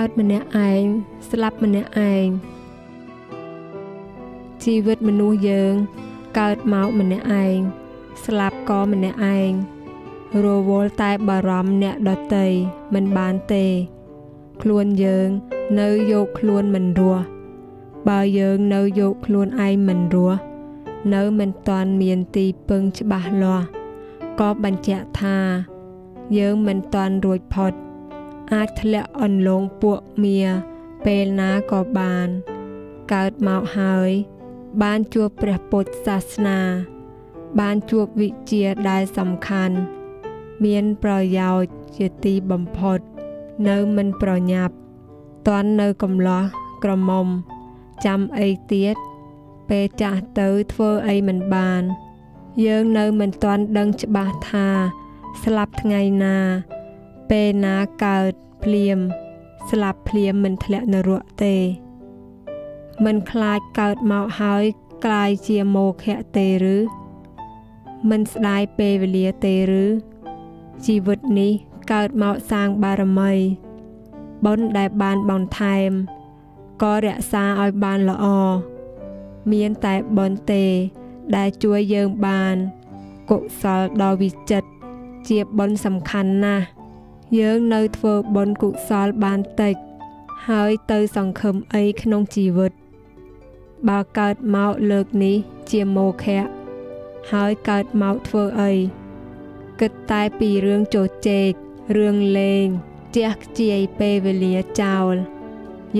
កើតម្នាក់ឯងស្លាប់ម្នាក់ឯងជីវិតមនុស្សយើង កើតមកម្នាក់ឯងស្លាប់ក៏ម្នាក់ឯងរវល់តែបារម្ភអ្នកដតីមិនបានទេ ខ្លួនយើងនៅយកខ្លួនមិនរស់បើយើងនៅយកខ្លួនឯងមិនរស់នៅមិនទាន់មានទីពឹងច្បាស់លាស់ក៏បញ្ជាក់ថា យើងមិនទាន់រួចផុត អាចធ្លាក់អន្លងពួកមៀពេលណាក៏បាន កើតមកហើយ បានជួបព្រះពុទ្ធសាសនា បានជួបវិជាដែលសំខាន់ មានប្រយោជន៍ជាទីបំផុត នៅមិនប្រញាប់តន់នៅកំឡោះក្រមុំ ចាំអីទៀតពេលចាស់ទៅធ្វើអីមិនបាន យើងនៅមិនទាន់ដឹងច្បាស់ថា ស្លាប់ថ្ងៃណា ពេលណាកើតភ្លាម ស្លាប់ភ្លាមមិនធ្លាក់នរកទេមិនខ្លាចកើតមកហើយក្លាយជាមោឃៈទេឬមិនស្ដាយពេលវេលាទេឬជីវិតនេះកើតមកសាងបារមីបុណ្យដែលបានបន្ថែមក៏រក្សាឲ្យបានល្អមានតែបុណ្យទេ ដែលជួយយើងបានកុសលដ៏វិចិត្រជាបុណ្យសំខាន់ណាស់ យើងនៅធ្វើបុណ្យកុសលបានតិច ហើយទៅសង្ឃឹមអីក្នុងជីវិត បើកើតមកលើកនេះជាមោខៈហើយកើតមកធ្វើអីគិតតែពីរឿងជោជែករឿងលេងជះខ្ជាយពេលវេលាចោល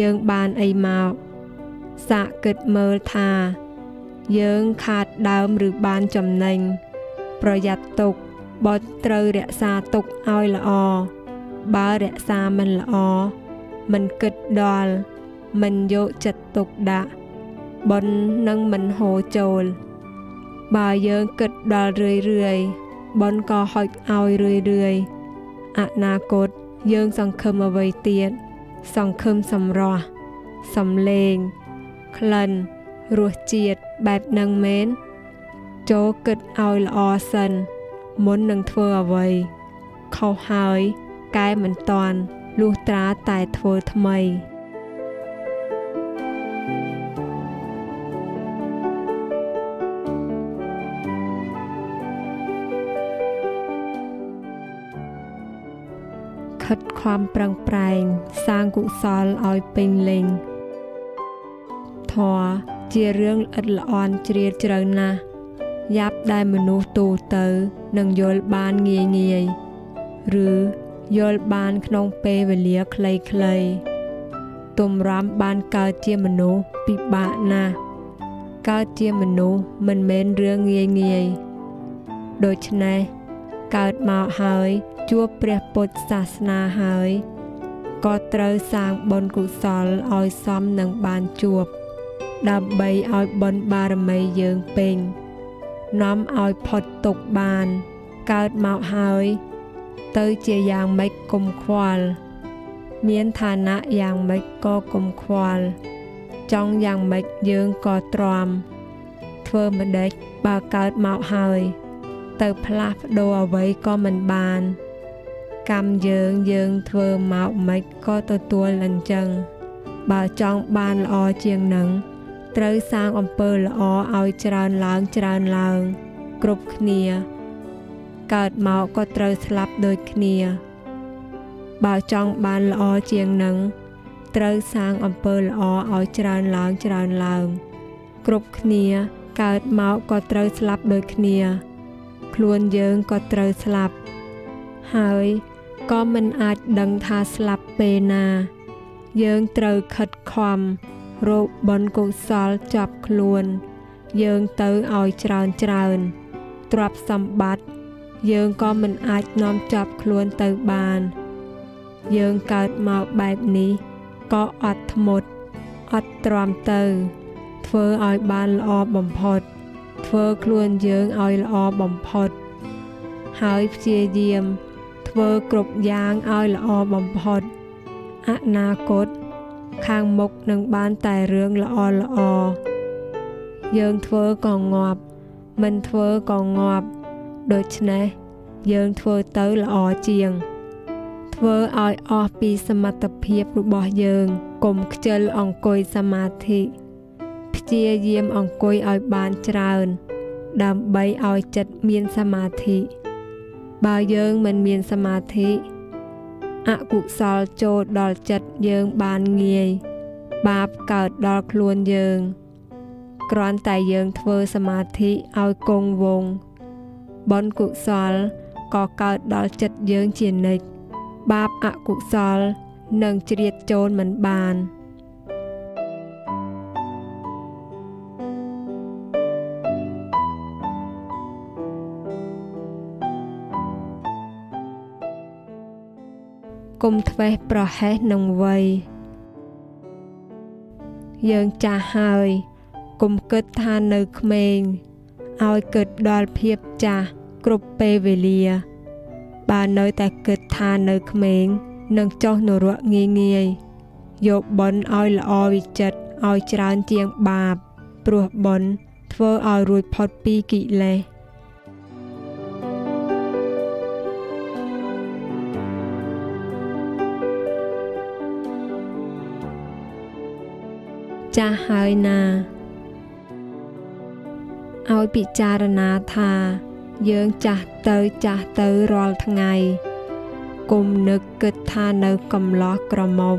យើងបានអីមកសាកគិតមើលថា យើងខាតដើមឬបានចំណេញប្រយ័ត្នទុកបត់ត្រូវរក្សាទុកឲ្យល្អ បើរក្សាមិនល្អមិនគិតដល់មិនយកចិត្តទុកដាក់បននឹងមិនហូរចូល បើយើងគិតដល់រឿយរឿយបនក៏ហុចឲ្យរឿយរឿយអនាគតយើងសង្ឃឹមអ្វីទៀតសង្ឃឹមសម្រស់សំលេងក្លិនរសជាតិបែបនឹងមែនចូលគិតឲ្យល្អសិនមុននឹងធ្វើអ្វីខុសហើយ កែមិនតាន់លុះត្រាតែធ្វើថ្មីខិតខំប្រឹងប្រែងសាងកុសលឲ្យពេញលេញធម៌ជារឿងល្អិតល្អន់ជ្រាលជ្រៅណាស់យ៉ាប់ដែលមនុស្សទូទៅនឹងយល់បានងាយងាយឬ យល់បានក្នុងពេលវេលាខ្លីៗទំរាំបានកើតជាមនុស្សពិបាកណាស់កើតជាមនុស្សមិនមែនរឿងងាយងាយដូច្នេះកើតមកហើយជួបព្រះពុទ្ធសាសនាហើយក៏ត្រូវសាងបុណ្យកុសលឲ្យសមនឹងបានជួប ដើម្បីឲ្យបុណ្យបារមីយើងពេញនាំឲ្យផុតទុកបាន កើតមកហើយ ទៅជាយ៉ាងម៉េចគុំខ្វល់មានឋានៈយ៉ាងម៉េចក៏គុំខ្វល់ចង់យ៉ាងម៉េចយើងក៏ទ្រាំធ្វើម្ដេចបើកើតមកហើយ ទៅផ្លាស់ប្ដូរអ្វីក៏មិនបាន កម្មយើងយើងធ្វើមកមិនក៏ទទួលអញ្ចឹងបើចង់បានល្អជាងនឹងត្រូវសាងអំពើល្អឲ្យច្រើនឡើងច្រើនឡើង គ្រប់គ្នា កើតមកក៏ត្រូវស្លាប់ដូចគ្នា បើចង់បានល្អជាងនឹងត្រូវសាងអំពើល្អឲ្យច្រើនឡើងច្រើនឡើង គ្រប់គ្នាកើតមកក៏ត្រូវស្លាប់ដូចគ្នា ខ្លួនយើងក៏ត្រូវស្លាប់ ហើយក៏មិនអាចដឹងថាស្លាប់ពេលណា យើងត្រូវខិតខំរោគបនកុសលចាប់ខ្លួន យើងទៅឲ្យច្រើនច្រើនទ្រព្យសម្បត្តិ យើងក៏មិនអាចនាំចាប់ខ្លួនទៅបាន យើងកើតមកបែបនេះក៏អត់ធ្មត់អត់ទ្រាំទៅ ធ្វើឲ្យបានល្អបំផុត ធ្វើខ្លួនយើងឲ្យល្អបំផុត ហើយព្យាយាម ធ្វើគ្រប់យ៉ាងឲ្យល្អបំផុតអនាគតខាងមុខនឹងបានតែរឿងល្អល្អយើងធ្វើក៏ងាប់ មិនធ្វើក៏ងាប់ ដូច្នេះយើងធ្វើទៅល្អជាងធធ្វើឲ្យអស់ពីសមត្ថភាពរបស់យើងកុំខ្ជិលអង្គុយសមាធិព្យាយាមអង្គុយឲ្យបានច្រើន ដើម្បីឲ្យចិត្តមានសមាធិបើយើងមិនមានសមាធិអកុសលចូលដល់ចិត្តយើងបានងាយបាបកើតដល់ខ្លួនយើង គ្រាន់តែយើងធ្វើសមាធិឲ្យគង់វង្ស បុណ្យកុសលក៏កើតដល់ចិត្តយើងជានិច្ចបាបអកុសលនឹងជ្រៀតចូលមិនបានគុំធ្វេសប្រហែសនឹងវ័យយើងចាស់ហើយ គុំគិតថានៅក្មេងឲ្យគិតដល់ភាពចាស់ គ្រប់ពេលវេលា បើនៅតែគិតថានៅក្មេងនឹងចុះនរកងាយងាយយកបុណ្យឲ្យល្អវិចិត្រឲ្យច្រើនជាងបាប ព្រោះបុណ្យធ្វើឲ្យរួចផុតពីកិលេសចាស់ហើយណាឲ្យពិចារណាថា យើងចាស់ទៅចាស់ទៅរាល់ថ្ងៃគុំនឹកគិតថានៅកំឡោះក្រមុំ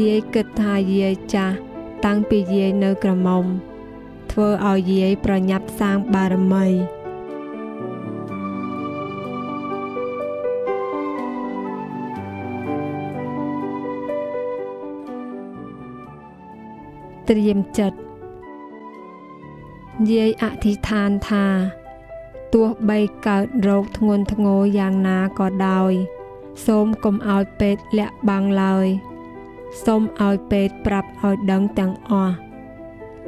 យាយគិតថាយាយចាស់តាំងពីយាយនៅក្រមុំធ្វើឲ្យយាយប្រញាប់សាងបារមីត្រៀមចិត្តយាយអធិដ្ឋានថា ទោះបីកើតរោគធ្ងន់ធ្ងរយ៉ាងណាក៏ដោយ សូមកុំឲ្យពេទ្យលាក់បាំងឡើយសូមឲ្យពេទ្យប្រាប់ឲ្យដឹងទាំងអស់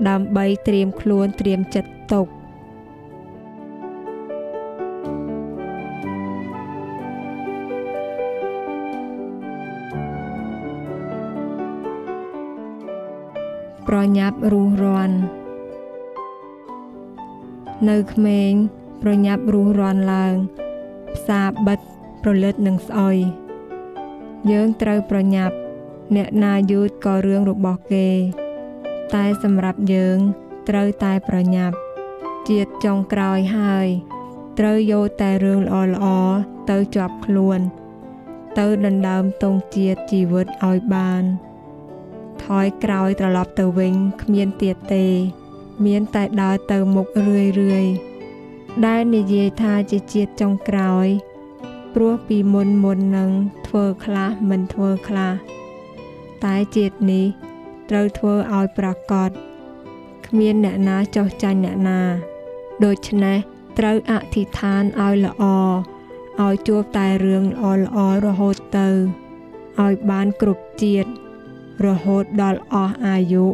ដើម្បីត្រៀមខ្លួនត្រៀមចិត្តទុកប្រញាប់រុះរាន់នៅក្មេង ប្រញាប់រុះរាន់ឡើង ផ្សារបិទប្រលិតនឹងស្អុយយើងត្រូវប្រញាប់ អ្នកណាយូតក៏រឿងរបស់គេ តែសម្រាប់យើងត្រូវតែប្រញាប់ ជាតិចុងក្រោយហើយត្រូវយកតែរឿងល្អល្អទៅជាប់ខ្លួន ទៅដណ្ដើមទងជាតិជីវិតឲ្យបាន ថយក្រោយត្រឡប់ទៅវិញគ្មានទៀតទេ មានតែដើរទៅមុខរឿយរឿយ ដែលនិយាយថាជាជាតិចុងក្រោយ ព្រោះពីមុនមុននឹងធ្វើខ្លះមិនធ្វើខ្លះតែជាតិនេះត្រូវធ្វើឲ្យប្រកបគ្មានអ្នកណាចោះចាញ់អ្នកណាដូច្នេះត្រូវអធិដ្ឋានឲ្យល្អឲ្យជួបតែរឿងល្អល្អរហូតទៅឲ្យបានគ្រប់ជាតិរហូតដល់អស់អាយុ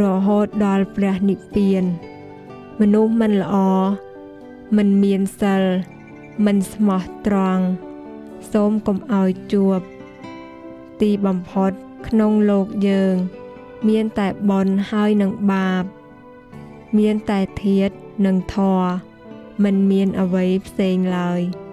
រហូតដល់ព្រះនិព្វាន មនុស្សមិនល្អ មិនមានសិល មិនស្មោះត្រង់សូមកុំឲ្យជួប ទីបំផុតក្នុងលោកយើង មានតែបនហើយនឹងបាប មានតែធាតនិងធរមិនមានអ្វីផ្សេងឡើយ។